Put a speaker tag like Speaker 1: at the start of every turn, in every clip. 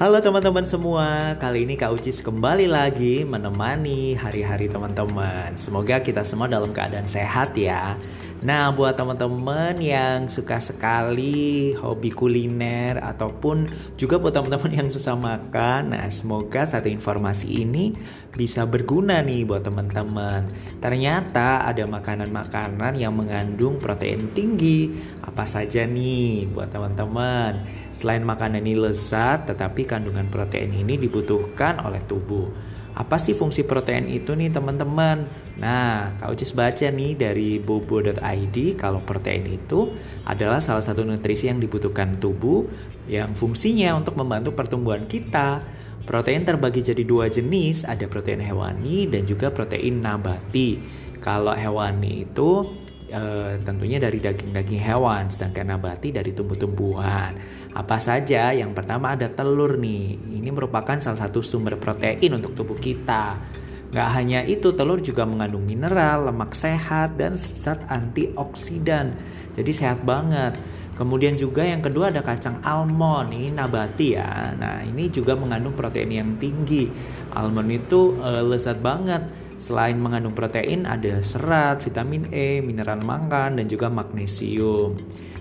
Speaker 1: Halo teman-teman semua, kali ini Kak Ucis kembali lagi menemani hari-hari teman-teman. Semoga kita semua dalam keadaan sehat ya. Nah, buat teman-teman yang suka sekali hobi kuliner ataupun juga buat teman-teman yang susah makan, nah semoga satu informasi ini bisa berguna nih buat teman-teman. Ternyata ada makanan-makanan yang mengandung protein tinggi. Apa saja nih buat teman-teman? Selain makanan ini lezat, tetapi kandungan protein ini dibutuhkan oleh tubuh. Apa sih fungsi protein itu nih teman-teman? Nah, Kak Ucis baca nih dari bobo.id kalau protein itu adalah salah satu nutrisi yang dibutuhkan tubuh yang fungsinya untuk membantu pertumbuhan kita. Protein terbagi jadi dua jenis, ada protein hewani dan juga protein nabati. Kalau hewani itu e, tentunya dari daging-daging hewan, sedangkan nabati dari tumbuh-tumbuhan. Apa saja? Yang pertama ada telur nih. Ini merupakan salah satu sumber protein untuk tubuh kita. Gak hanya itu, telur juga mengandung mineral, lemak sehat, dan zat antioksidan. Jadi sehat banget. Kemudian juga yang kedua ada kacang almond, ini nabati ya. Nah ini juga mengandung protein yang tinggi. Almond itu e, lezat banget Selain mengandung protein, ada serat, vitamin E, mineral mangan, dan juga magnesium.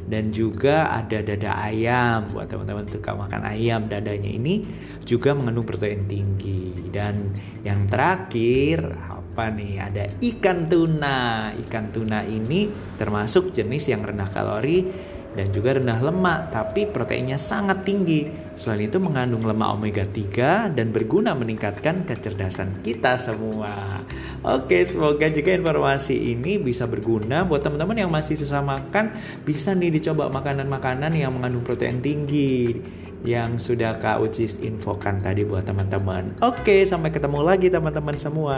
Speaker 1: Dan juga ada dada ayam. Buat teman-teman suka makan ayam, dadanya ini juga mengandung protein tinggi. Dan yang terakhir, apa nih? Ada ikan tuna. Ikan tuna ini termasuk jenis yang rendah kalori dan juga rendah lemak, tapi proteinnya sangat tinggi. Selain itu mengandung lemak omega 3 dan berguna meningkatkan kecerdasan kita semua. Oke, semoga juga informasi ini bisa berguna buat teman-teman yang masih susah makan, bisa nih dicoba makanan-makanan yang mengandung protein tinggi yang sudah Kak Ucis infokan tadi buat teman-teman. Oke, sampai ketemu lagi teman-teman semua.